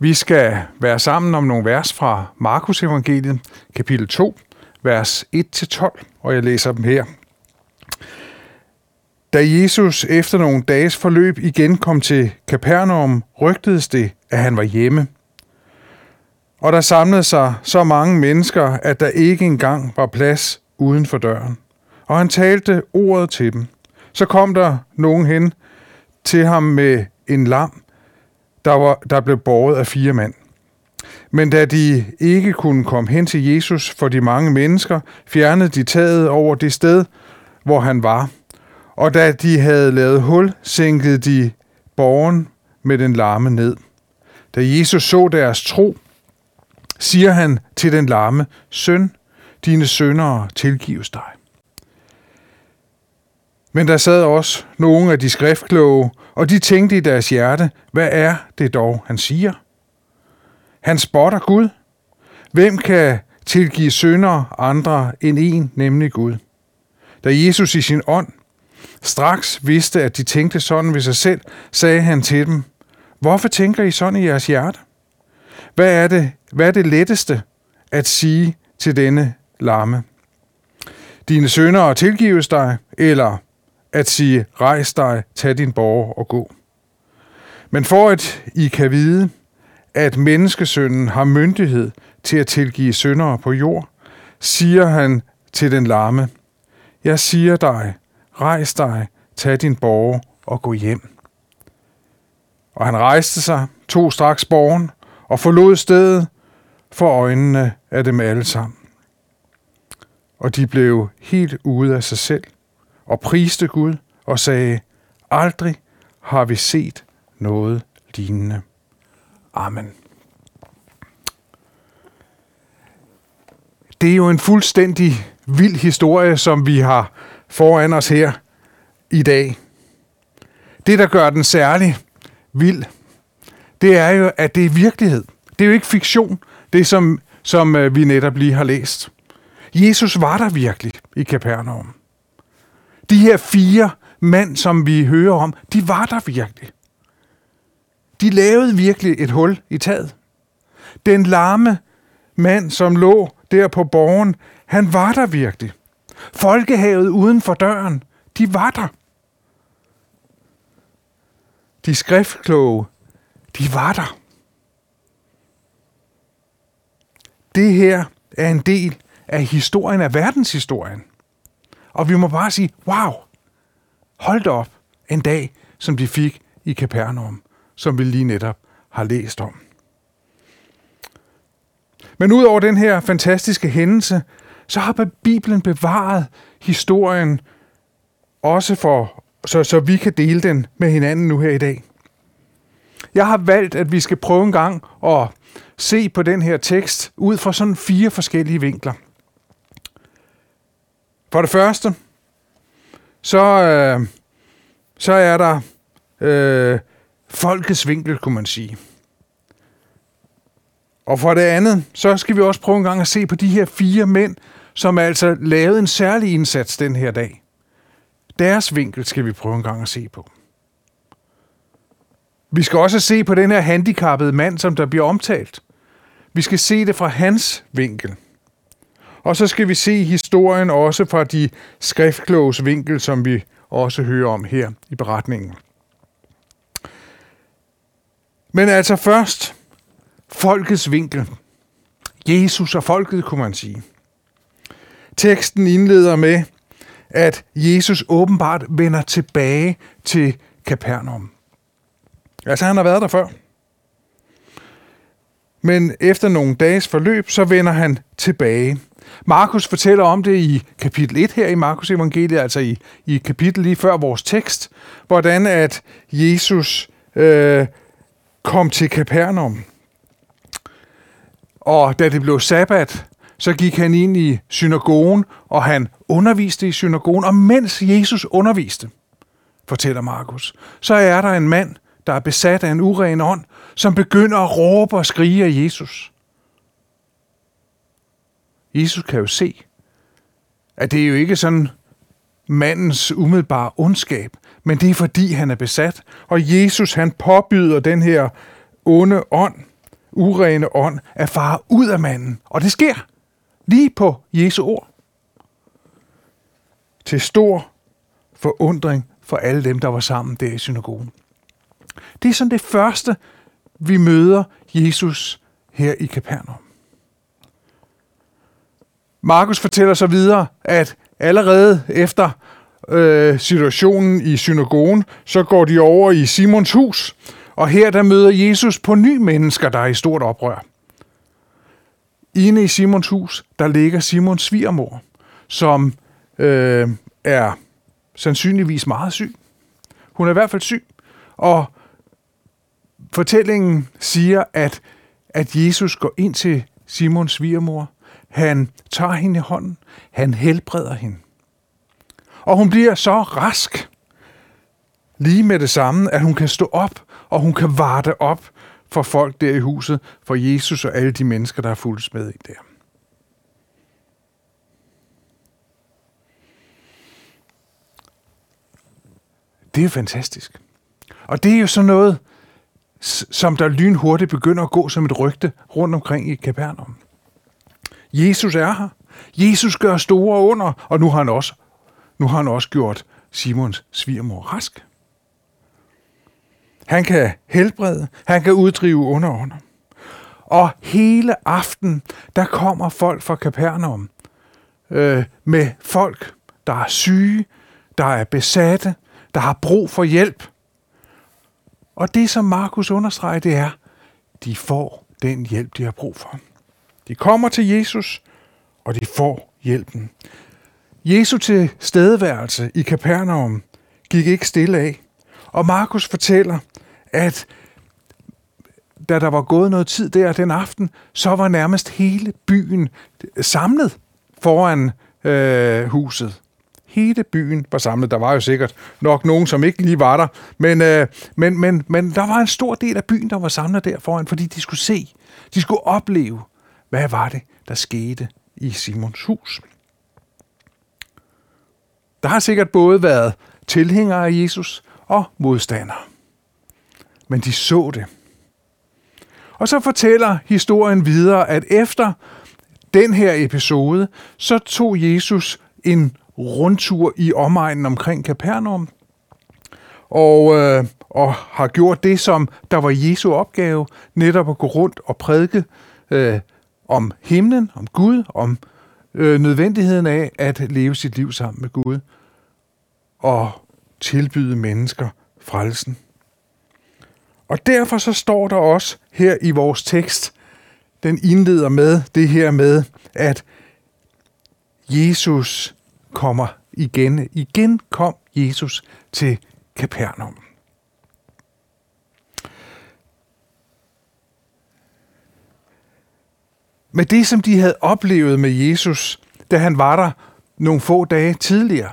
Vi skal være sammen om nogle vers fra Markus evangeliet, kapitel 2, vers 1-12, og jeg læser dem her. Da Jesus efter nogle dages forløb igen kom til Kapernaum, rygtedes det, at han var hjemme. Og der samlede sig så mange mennesker, at der ikke engang var plads uden for døren. Og han talte ordet til dem. Så kom der nogen hen til ham med en lam, der, var, der blev båret af fire mænd. Men da de ikke kunne komme hen til Jesus for de mange mennesker, fjernede de taget over det sted, hvor han var. Og da de havde lavet hul, sænkede de borgen med den larme ned. Da Jesus så deres tro, siger han til den larme, Søn, dine søndere tilgives dig. Men der sad også nogle af de skriftkloge, og de tænkte i deres hjerte, hvad er det dog, han siger? Han spotter Gud. Hvem kan tilgive sønder andre end en, nemlig Gud? Da Jesus i sin ånd straks vidste, at de tænkte sådan ved sig selv, sagde han til dem, Hvorfor tænker I sådan i jeres hjerte? Hvad er det, hvad er det letteste at sige til denne larme? Dine sønder tilgives dig, eller at sige, rejs dig, tag din borger og gå. Men for at I kan vide, at menneskesønnen har myndighed til at tilgive syndere på jord, siger han til den larme, Jeg siger dig, rejs dig, tag din borger og gå hjem. Og han rejste sig, tog straks borgen og forlod stedet for øjnene af dem alle sammen. Og de blev helt ude af sig selv og priste Gud og sagde, aldrig har vi set noget lignende. Amen. Det er jo en fuldstændig vild historie, som vi har foran os her i dag. Det, der gør den særlig vild, det er jo, at det er virkelighed. Det er jo ikke fiktion, det som, som øh, vi netop lige har læst. Jesus var der virkelig i Kapernaum. De her fire mænd, som vi hører om, de var der virkelig. De lavede virkelig et hul i taget. Den larme mand, som lå der på borgen, han var der virkelig. Folkehavet uden for døren, de var der. De skriftkloge, de var der. Det her er en del af historien, af verdenshistorien. Og vi må bare sige, wow, hold da op en dag, som de fik i Kapernaum, som vi lige netop har læst om. Men udover den her fantastiske hændelse, så har Bibelen bevaret historien også for, så, så vi kan dele den med hinanden nu her i dag. Jeg har valgt, at vi skal prøve en gang at se på den her tekst ud fra sådan fire forskellige vinkler. For det første, så, øh, så er der øh, folkets vinkel, kunne man sige. Og for det andet, så skal vi også prøve en gang at se på de her fire mænd, som altså lavede en særlig indsats den her dag. Deres vinkel skal vi prøve en gang at se på. Vi skal også se på den her handicappede mand, som der bliver omtalt. Vi skal se det fra hans vinkel. Og så skal vi se historien også fra de skriftkloges vinkel, som vi også hører om her i beretningen. Men altså først folkets vinkel. Jesus og folket, kunne man sige. Teksten indleder med, at Jesus åbenbart vender tilbage til Kapernaum. Altså, han har været der før. Men efter nogle dages forløb, så vender han tilbage. Markus fortæller om det i kapitel 1 her i Markus evangeliet, altså i, i kapitel lige før vores tekst, hvordan at Jesus øh, kom til Kapernaum. Og da det blev sabbat, så gik han ind i synagogen, og han underviste i synagogen. Og mens Jesus underviste, fortæller Markus, så er der en mand, der er besat af en uren ånd, som begynder at råbe og skrige af Jesus. Jesus kan jo se, at det er jo ikke sådan mandens umiddelbare ondskab, men det er fordi, han er besat. Og Jesus, han påbyder den her onde ånd, urene ånd at fare ud af manden. Og det sker lige på Jesu ord. Til stor forundring for alle dem, der var sammen der i synagogen. Det er sådan det første, vi møder Jesus her i Kapernaum. Markus fortæller så videre, at allerede efter øh, situationen i synagogen, så går de over i Simons hus, og her der møder Jesus på ny mennesker, der er i stort oprør. Inde i Simons hus, der ligger Simons svigermor, som øh, er sandsynligvis meget syg. Hun er i hvert fald syg, og fortællingen siger, at, at Jesus går ind til Simons svigermor, han tager hende i hånden, han helbreder hende. Og hun bliver så rask, lige med det samme, at hun kan stå op, og hun kan varte op for folk der i huset, for Jesus og alle de mennesker, der har fulgt med i der. Det er fantastisk. Og det er jo sådan noget, som der lynhurtigt begynder at gå som et rygte rundt omkring i Kapernaum. Jesus er her. Jesus gør store under, og nu har han også, nu har han også gjort Simons svigermor rask. Han kan helbrede, han kan uddrive under under. Og hele aften, der kommer folk fra Kapernaum øh, med folk, der er syge, der er besatte, der har brug for hjælp. Og det, som Markus understreger, det er, de får den hjælp, de har brug for. De kommer til Jesus, og de får hjælpen. Jesu til stedeværelse i Kapernaum gik ikke stille af. Og Markus fortæller, at da der var gået noget tid der den aften, så var nærmest hele byen samlet foran øh, huset. Hele byen var samlet. Der var jo sikkert nok nogen, som ikke lige var der. Men, øh, men, men, men der var en stor del af byen, der var samlet der foran, fordi de skulle se, de skulle opleve, hvad var det, der skete i Simons hus. Der har sikkert både været tilhængere af Jesus og modstandere. Men de så det. Og så fortæller historien videre, at efter den her episode, så tog Jesus en rundtur i omegnen omkring Kapernaum, og, øh, og har gjort det, som der var Jesu opgave, netop at gå rundt og prædike øh, om himlen, om Gud, om øh, nødvendigheden af at leve sit liv sammen med Gud og tilbyde mennesker frelsen. Og derfor så står der også her i vores tekst, den indleder med det her med, at Jesus kommer igen. Igen kom Jesus til Kapernaum. Med det, som de havde oplevet med Jesus, da han var der nogle få dage tidligere,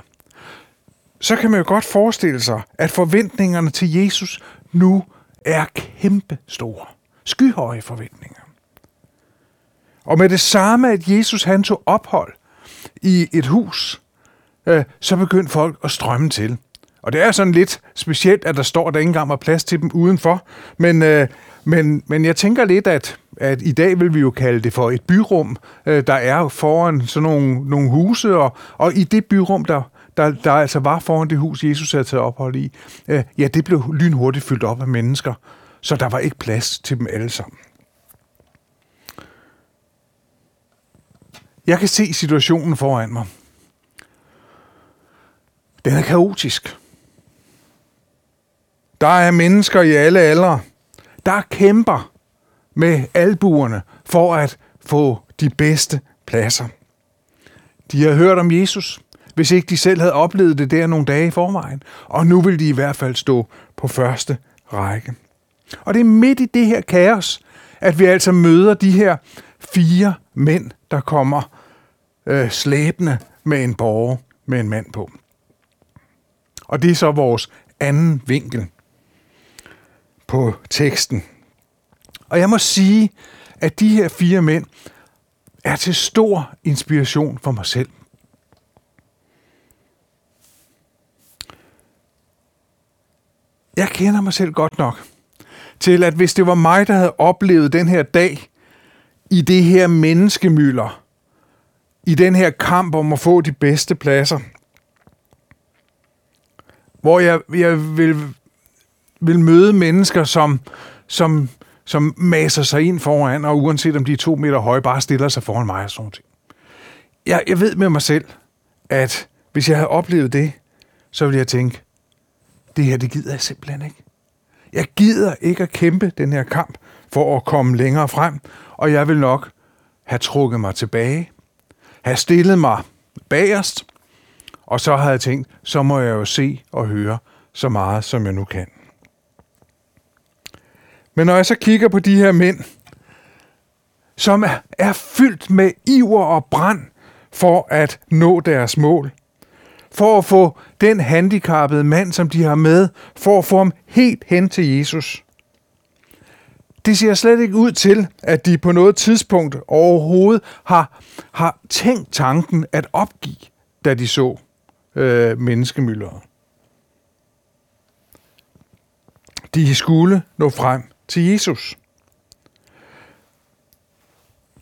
så kan man jo godt forestille sig, at forventningerne til Jesus nu er kæmpe store. Skyhøje forventninger. Og med det samme, at Jesus han tog ophold i et hus, øh, så begyndte folk at strømme til. Og det er sådan lidt specielt, at der står, at der ikke engang var plads til dem udenfor. Men, øh, men, men jeg tænker lidt, at, at i dag vil vi jo kalde det for et byrum, øh, der er foran sådan nogle, nogle huse, og, og i det byrum, der, der, der altså var foran det hus, Jesus havde taget ophold i, øh, ja, det blev lynhurtigt fyldt op af mennesker, så der var ikke plads til dem alle sammen. Jeg kan se situationen foran mig. Den er kaotisk. Der er mennesker i alle aldre, der kæmper med albuerne for at få de bedste pladser. De har hørt om Jesus, hvis ikke de selv havde oplevet det der nogle dage i forvejen. Og nu vil de i hvert fald stå på første række. Og det er midt i det her kaos, at vi altså møder de her fire mænd, der kommer øh, slæbende med en borger med en mand på. Og det er så vores anden vinkel på teksten. Og jeg må sige, at de her fire mænd er til stor inspiration for mig selv. Jeg kender mig selv godt nok til, at hvis det var mig, der havde oplevet den her dag i det her menneskemylder, i den her kamp om at få de bedste pladser, hvor jeg, jeg vil, vil møde mennesker, som, som, som maser sig ind foran, og uanset om de er to meter høje, bare stiller sig foran mig og sådan noget. Jeg, jeg ved med mig selv, at hvis jeg havde oplevet det, så ville jeg tænke, det her, det gider jeg simpelthen ikke. Jeg gider ikke at kæmpe den her kamp for at komme længere frem, og jeg vil nok have trukket mig tilbage, have stillet mig bagerst, og så havde jeg tænkt, så må jeg jo se og høre så meget, som jeg nu kan. Men når jeg så kigger på de her mænd, som er fyldt med iver og brand for at nå deres mål, for at få den handicappede mand, som de har med, for at få ham helt hen til Jesus. Det ser slet ikke ud til, at de på noget tidspunkt overhovedet har, har tænkt tanken at opgive, da de så øh, menneskemyldere. De skulle nå frem til Jesus.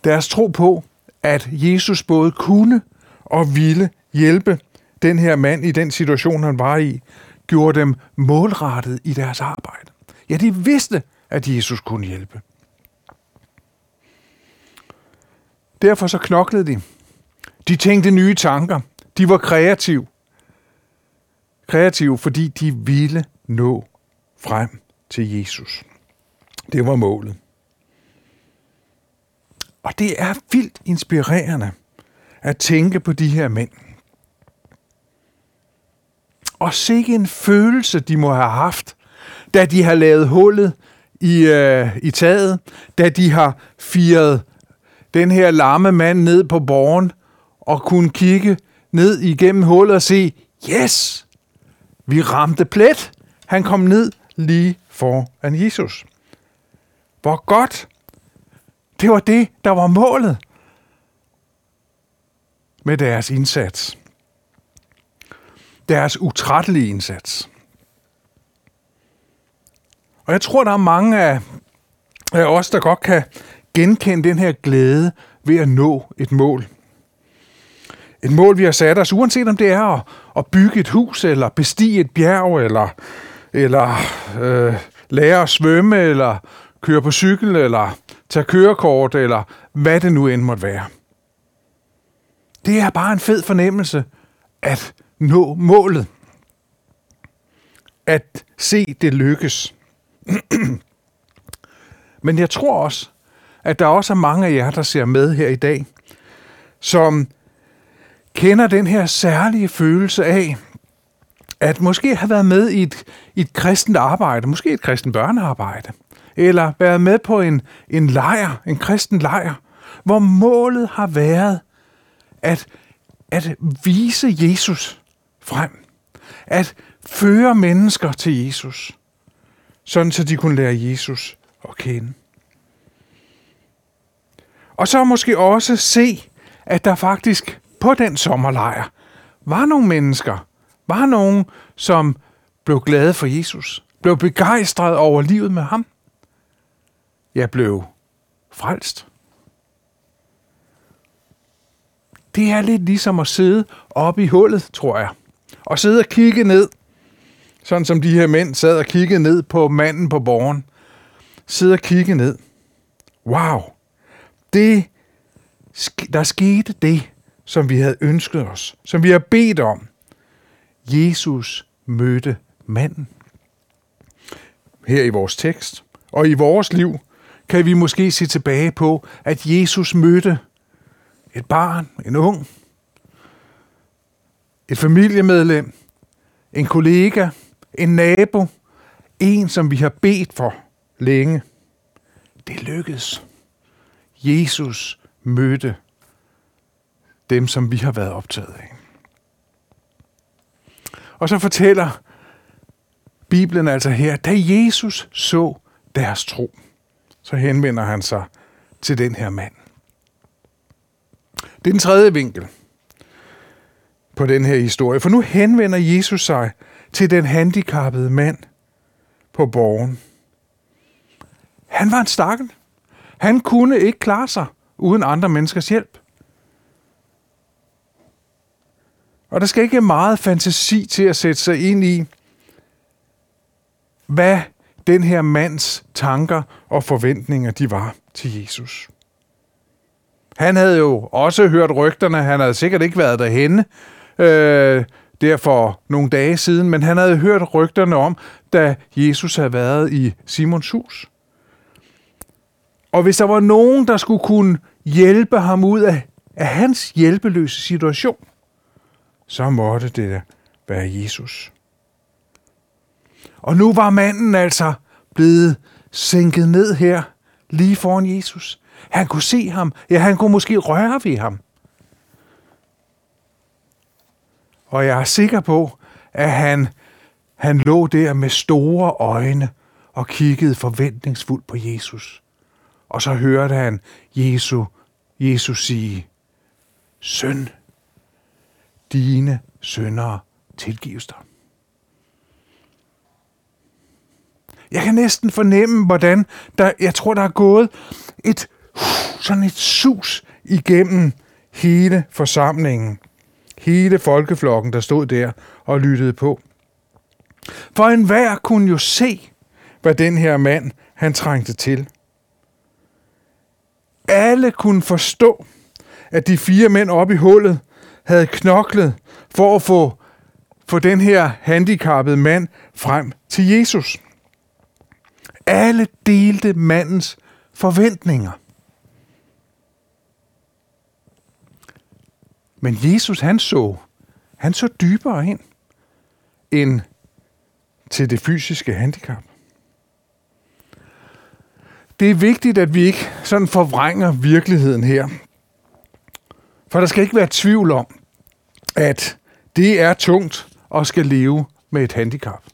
Deres tro på, at Jesus både kunne og ville hjælpe den her mand i den situation, han var i, gjorde dem målrettet i deres arbejde. Ja, de vidste, at Jesus kunne hjælpe. Derfor så knoklede de. De tænkte nye tanker. De var kreative. Kreative, fordi de ville nå frem til Jesus. Det var målet. Og det er vildt inspirerende at tænke på de her mænd. Og sikke en følelse, de må have haft, da de har lavet hullet i, øh, i taget, da de har firet den her larme mand ned på borgen og kunne kigge ned igennem hullet og se, yes, vi ramte plet. Han kom ned lige foran Jesus. Hvor godt. Det var det, der var målet med deres indsats. Deres utrættelige indsats. Og jeg tror, der er mange af, af os, der godt kan genkende den her glæde ved at nå et mål. Et mål, vi har sat os, uanset om det er at, at bygge et hus, eller bestige et bjerg, eller, eller øh, lære at svømme, eller køre på cykel, eller tage kørekort, eller hvad det nu end måtte være. Det er bare en fed fornemmelse at nå målet. At se det lykkes. Men jeg tror også, at der også er mange af jer, der ser med her i dag, som kender den her særlige følelse af, at måske have været med i et, i et kristent arbejde, måske et kristent børnearbejde, eller været med på en, en lejr, en kristen lejr, hvor målet har været at, at vise Jesus frem. At føre mennesker til Jesus, sådan så de kunne lære Jesus at kende. Og så måske også se, at der faktisk på den sommerlejr var nogle mennesker, var nogen, som blev glade for Jesus, blev begejstret over livet med ham. Jeg blev frelst. Det er lidt ligesom at sidde oppe i hullet, tror jeg. Og sidde og kigge ned, sådan som de her mænd sad og kiggede ned på manden på borgen. Sidde og kigge ned. Wow, det, der skete det, som vi havde ønsket os, som vi har bedt om. Jesus mødte manden. Her i vores tekst og i vores liv kan vi måske se tilbage på, at Jesus mødte et barn, en ung, et familiemedlem, en kollega, en nabo, en, som vi har bedt for længe. Det lykkedes. Jesus mødte dem, som vi har været optaget af. Og så fortæller Bibelen altså her, da Jesus så deres tro, så henvender han sig til den her mand. Det er den tredje vinkel på den her historie, for nu henvender Jesus sig til den handicappede mand på borgen. Han var en stakkel. Han kunne ikke klare sig uden andre menneskers hjælp. Og der skal ikke meget fantasi til at sætte sig ind i, hvad den her mands tanker og forventninger de var til Jesus. Han havde jo også hørt rygterne, han havde sikkert ikke været derhenne øh, der for nogle dage siden, men han havde hørt rygterne om, da Jesus havde været i Simons hus. Og hvis der var nogen, der skulle kunne hjælpe ham ud af, af hans hjælpeløse situation, så måtte det være Jesus. Og nu var manden altså blevet sænket ned her, lige foran Jesus. Han kunne se ham. Ja, han kunne måske røre ved ham. Og jeg er sikker på, at han, han lå der med store øjne og kiggede forventningsfuldt på Jesus. Og så hørte han Jesus, Jesus sige, Søn, dine sønder tilgives dig. Jeg kan næsten fornemme, hvordan der, jeg tror, der er gået et sådan et sus igennem hele forsamlingen. Hele folkeflokken, der stod der og lyttede på. For enhver kunne jo se, hvad den her mand, han trængte til. Alle kunne forstå, at de fire mænd oppe i hullet havde knoklet for at få, få den her handicappede mand frem til Jesus. Alle delte mandens forventninger. Men Jesus, han så, han så dybere ind end til det fysiske handicap. Det er vigtigt, at vi ikke sådan forvrænger virkeligheden her. For der skal ikke være tvivl om, at det er tungt at skal leve med et handicap.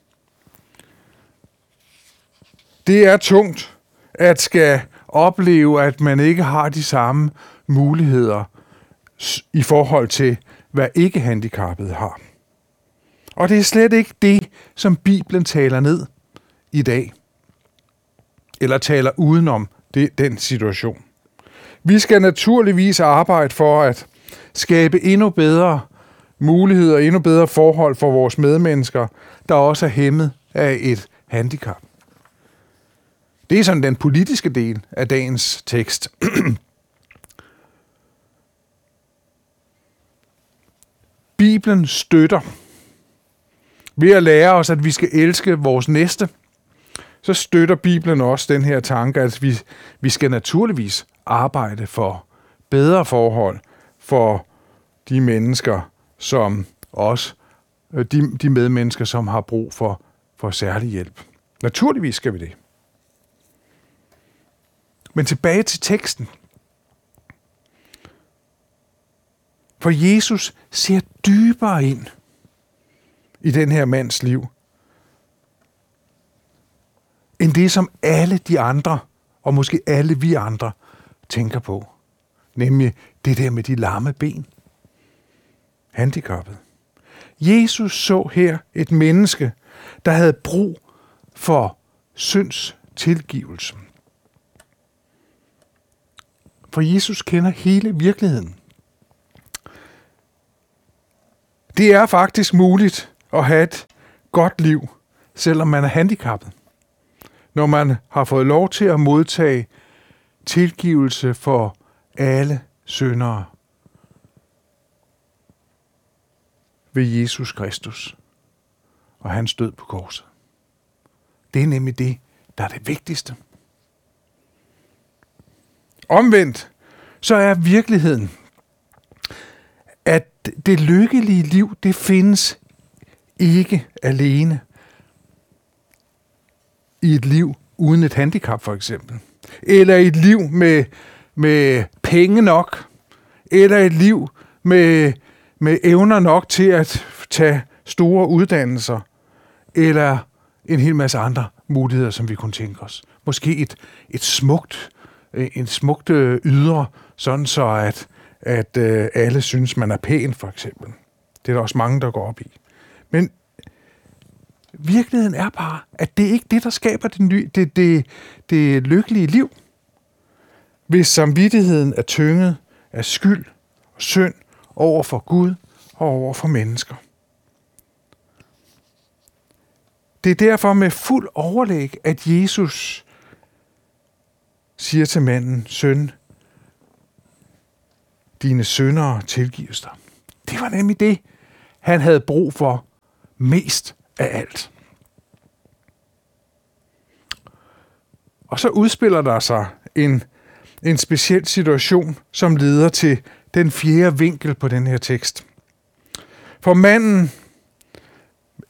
Det er tungt at skal opleve, at man ikke har de samme muligheder i forhold til, hvad ikke handicappede har. Og det er slet ikke det, som Bibelen taler ned i dag. Eller taler udenom det, den situation. Vi skal naturligvis arbejde for at skabe endnu bedre muligheder, endnu bedre forhold for vores medmennesker, der også er hæmmet af et handicap. Det er sådan den politiske del af dagens tekst. Bibelen støtter ved at lære os, at vi skal elske vores næste, så støtter Bibelen også den her tanke, at vi, vi skal naturligvis arbejde for bedre forhold for de mennesker, som os, øh, de, de medmennesker, som har brug for, for særlig hjælp. Naturligvis skal vi det. Men tilbage til teksten. For Jesus ser dybere ind i den her mands liv, end det, som alle de andre, og måske alle vi andre, tænker på. Nemlig det der med de lamme ben. Handicappet. Jesus så her et menneske, der havde brug for synds tilgivelse. For Jesus kender hele virkeligheden. Det er faktisk muligt at have et godt liv, selvom man er handicappet. Når man har fået lov til at modtage tilgivelse for alle syndere ved Jesus Kristus og hans død på korset. Det er nemlig det, der er det vigtigste. Omvendt, så er virkeligheden, at det lykkelige liv, det findes ikke alene i et liv uden et handicap, for eksempel. Eller et liv med, med penge nok. Eller et liv med, med evner nok til at tage store uddannelser. Eller en hel masse andre muligheder, som vi kunne tænke os. Måske et, et smukt Øh, Øh, en smukt øh, ydre, sådan så at, at øh, alle synes, man er pæn, for eksempel. Det er der også mange, der går op i. Men virkeligheden er bare, at det er ikke det, der skaber det, ny, det, det, det lykkelige liv. Hvis samvittigheden er tynget af skyld og synd over for Gud og over for mennesker. Det er derfor med fuld overlæg, at Jesus siger til manden, søn, dine søndere tilgives dig. Det var nemlig det, han havde brug for mest af alt. Og så udspiller der sig en, en speciel situation, som leder til den fjerde vinkel på den her tekst. For manden,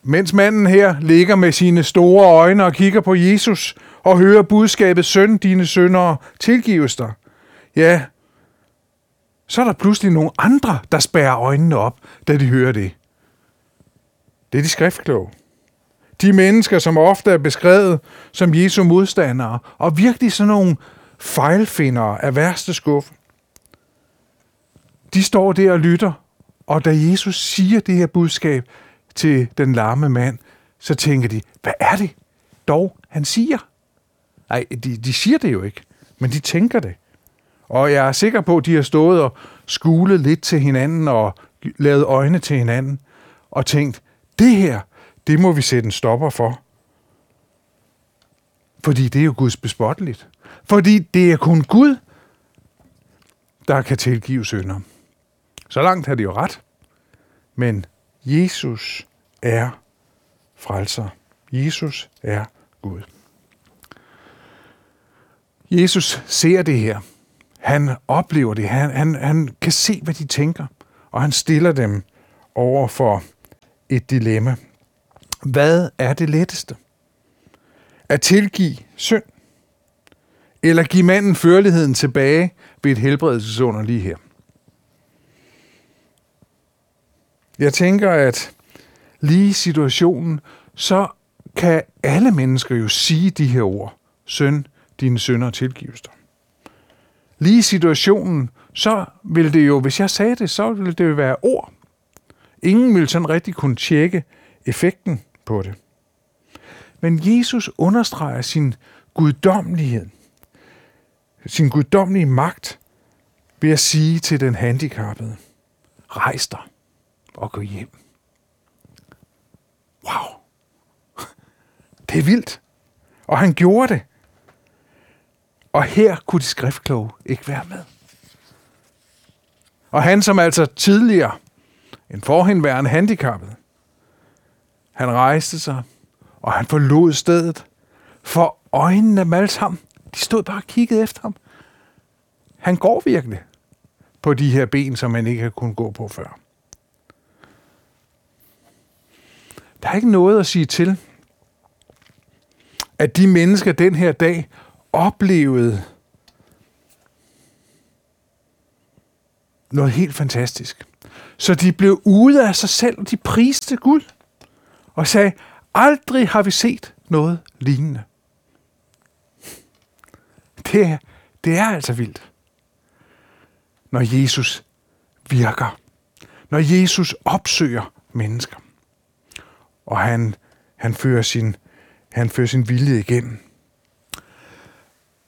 mens manden her ligger med sine store øjne og kigger på Jesus og hører budskabet, søn, dine sønner tilgives dig. Ja, så er der pludselig nogle andre, der spærrer øjnene op, da de hører det. Det er de skriftkloge. De mennesker, som ofte er beskrevet som Jesu modstandere, og virkelig sådan nogle fejlfindere af værste skuffe. De står der og lytter, og da Jesus siger det her budskab til den larme mand, så tænker de, hvad er det dog, han siger? Nej, de, de siger det jo ikke, men de tænker det. Og jeg er sikker på, at de har stået og skulet lidt til hinanden og lavet øjne til hinanden og tænkt, det her, det må vi sætte en stopper for. Fordi det er jo Guds bespotteligt. Fordi det er kun Gud, der kan tilgive synder. Så langt har de jo ret. Men Jesus er frelser. Jesus er Gud. Jesus ser det her. Han oplever det. Han, han, han kan se, hvad de tænker. Og han stiller dem over for et dilemma. Hvad er det letteste? At tilgive synd? Eller give manden førligheden tilbage ved et helbredelsesunder lige her? Jeg tænker, at lige i situationen, så kan alle mennesker jo sige de her ord. Søn, dine sønder tilgives dig. Lige situationen, så ville det jo, hvis jeg sagde det, så ville det jo være ord. Ingen ville sådan rigtig kunne tjekke effekten på det. Men Jesus understreger sin guddommelighed, sin guddommelige magt, ved at sige til den handicappede, rejs dig og gå hjem. Wow. Det er vildt. Og han gjorde det. Og her kunne de skriftkloge ikke være med. Og han, som altså tidligere en forhenværende handicappet, han rejste sig, og han forlod stedet, for øjnene malte ham. De stod bare og kiggede efter ham. Han går virkelig på de her ben, som han ikke har kunnet gå på før. Der er ikke noget at sige til, at de mennesker den her dag oplevede noget helt fantastisk. Så de blev ude af sig selv, og de priste Gud og sagde, aldrig har vi set noget lignende. Det er, det er altså vildt, når Jesus virker. Når Jesus opsøger mennesker. Og han, han, fører sin, han fører sin vilje igennem.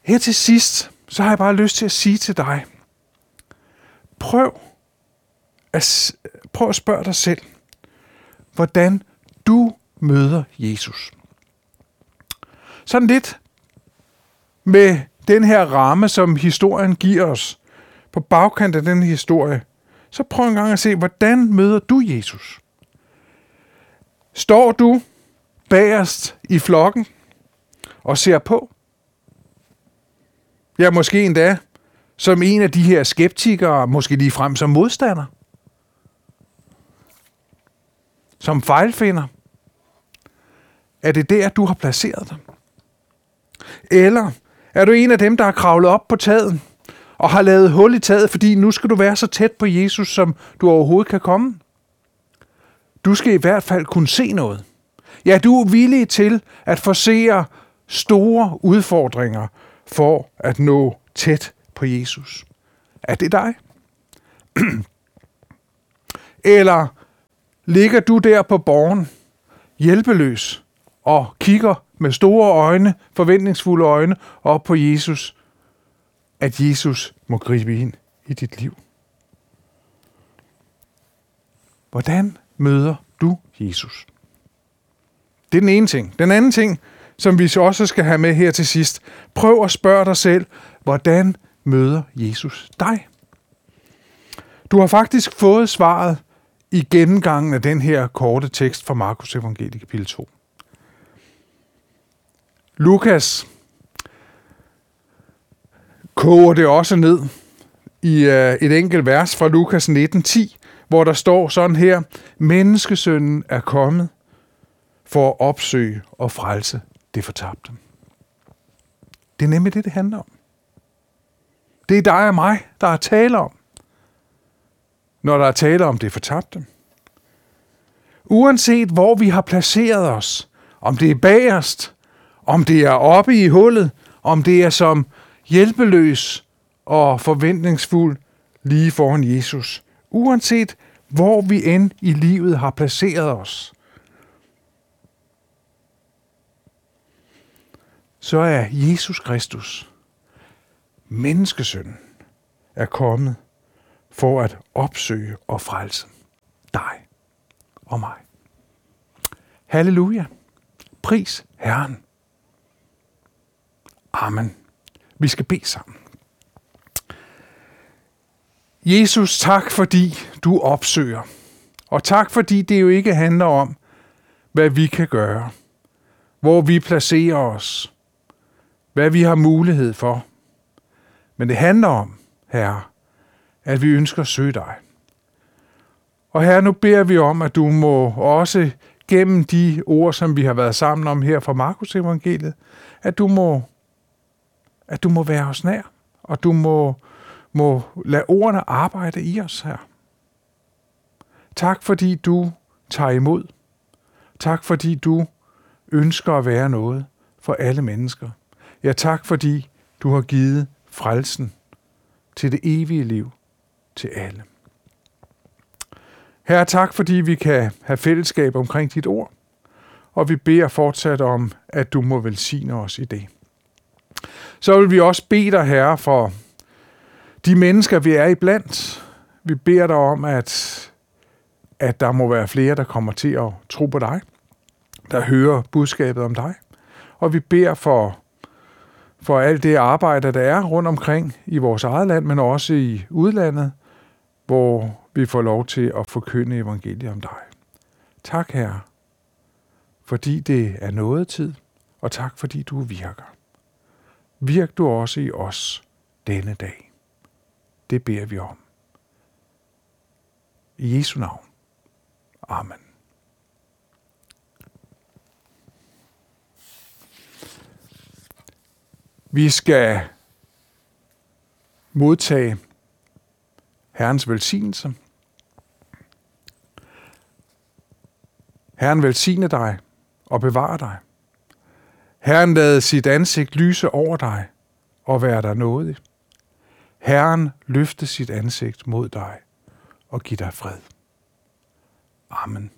Her til sidst, så har jeg bare lyst til at sige til dig, prøv at, prøv at spørge dig selv, hvordan du møder Jesus. Sådan lidt med den her ramme, som historien giver os, på bagkant af den historie, så prøv en gang at se, hvordan møder du Jesus? Står du bagerst i flokken og ser på? Ja, måske endda som en af de her skeptikere, måske lige frem som modstander. Som fejlfinder. Er det der, du har placeret dig? Eller er du en af dem, der har kravlet op på taget og har lavet hul i taget, fordi nu skal du være så tæt på Jesus, som du overhovedet kan komme? Du skal i hvert fald kunne se noget. Ja, du er villig til at forsere store udfordringer for at nå tæt på Jesus. Er det dig? Eller ligger du der på borgen, hjælpeløs og kigger med store øjne, forventningsfulde øjne, op på Jesus, at Jesus må gribe ind i dit liv. Hvordan møder du Jesus? Det er den ene ting. Den anden ting, som vi så også skal have med her til sidst. Prøv at spørge dig selv, hvordan møder Jesus dig? Du har faktisk fået svaret i gennemgangen af den her korte tekst fra Markus Evangeliet kapitel 2. Lukas koger det også ned i øh, et enkelt vers fra Lukas 19:10, hvor der står sådan her: Menneskesønnen er kommet for at opsøge og frelse det fortabte. Det er nemlig det, det handler om. Det er dig og mig, der er tale om, når der er tale om det fortabte. Uanset hvor vi har placeret os, om det er bagerst, om det er oppe i hullet, om det er som hjælpeløs og forventningsfuld lige foran Jesus. Uanset hvor vi end i livet har placeret os, så er Jesus Kristus, menneskesønnen, er kommet for at opsøge og frelse dig og mig. Halleluja. Pris Herren. Amen. Vi skal bede sammen. Jesus, tak fordi du opsøger. Og tak fordi det jo ikke handler om, hvad vi kan gøre, hvor vi placerer os, hvad vi har mulighed for. Men det handler om, Herre, at vi ønsker at søge dig. Og her nu beder vi om, at du må også gennem de ord, som vi har været sammen om her fra Markus evangeliet, at du må, at du må være os nær, og du må, må lade ordene arbejde i os her. Tak fordi du tager imod. Tak fordi du ønsker at være noget for alle mennesker. Ja, tak fordi du har givet frelsen til det evige liv til alle. Herre, tak fordi vi kan have fællesskab omkring dit ord, og vi beder fortsat om, at du må velsigne os i det. Så vil vi også bede dig, Herre, for de mennesker, vi er iblandt. Vi beder dig om, at, at der må være flere, der kommer til at tro på dig, der hører budskabet om dig. Og vi beder for for alt det arbejde, der er rundt omkring i vores eget land, men også i udlandet, hvor vi får lov til at forkynde evangeliet om dig. Tak, Herre, fordi det er noget tid, og tak, fordi du virker. Virk du også i os denne dag. Det beder vi om. I Jesu navn. Amen. Vi skal modtage Herrens velsignelse. Herren velsigne dig og bevare dig. Herren lade sit ansigt lyse over dig og være dig nådig. Herren løfte sit ansigt mod dig og give dig fred. Amen.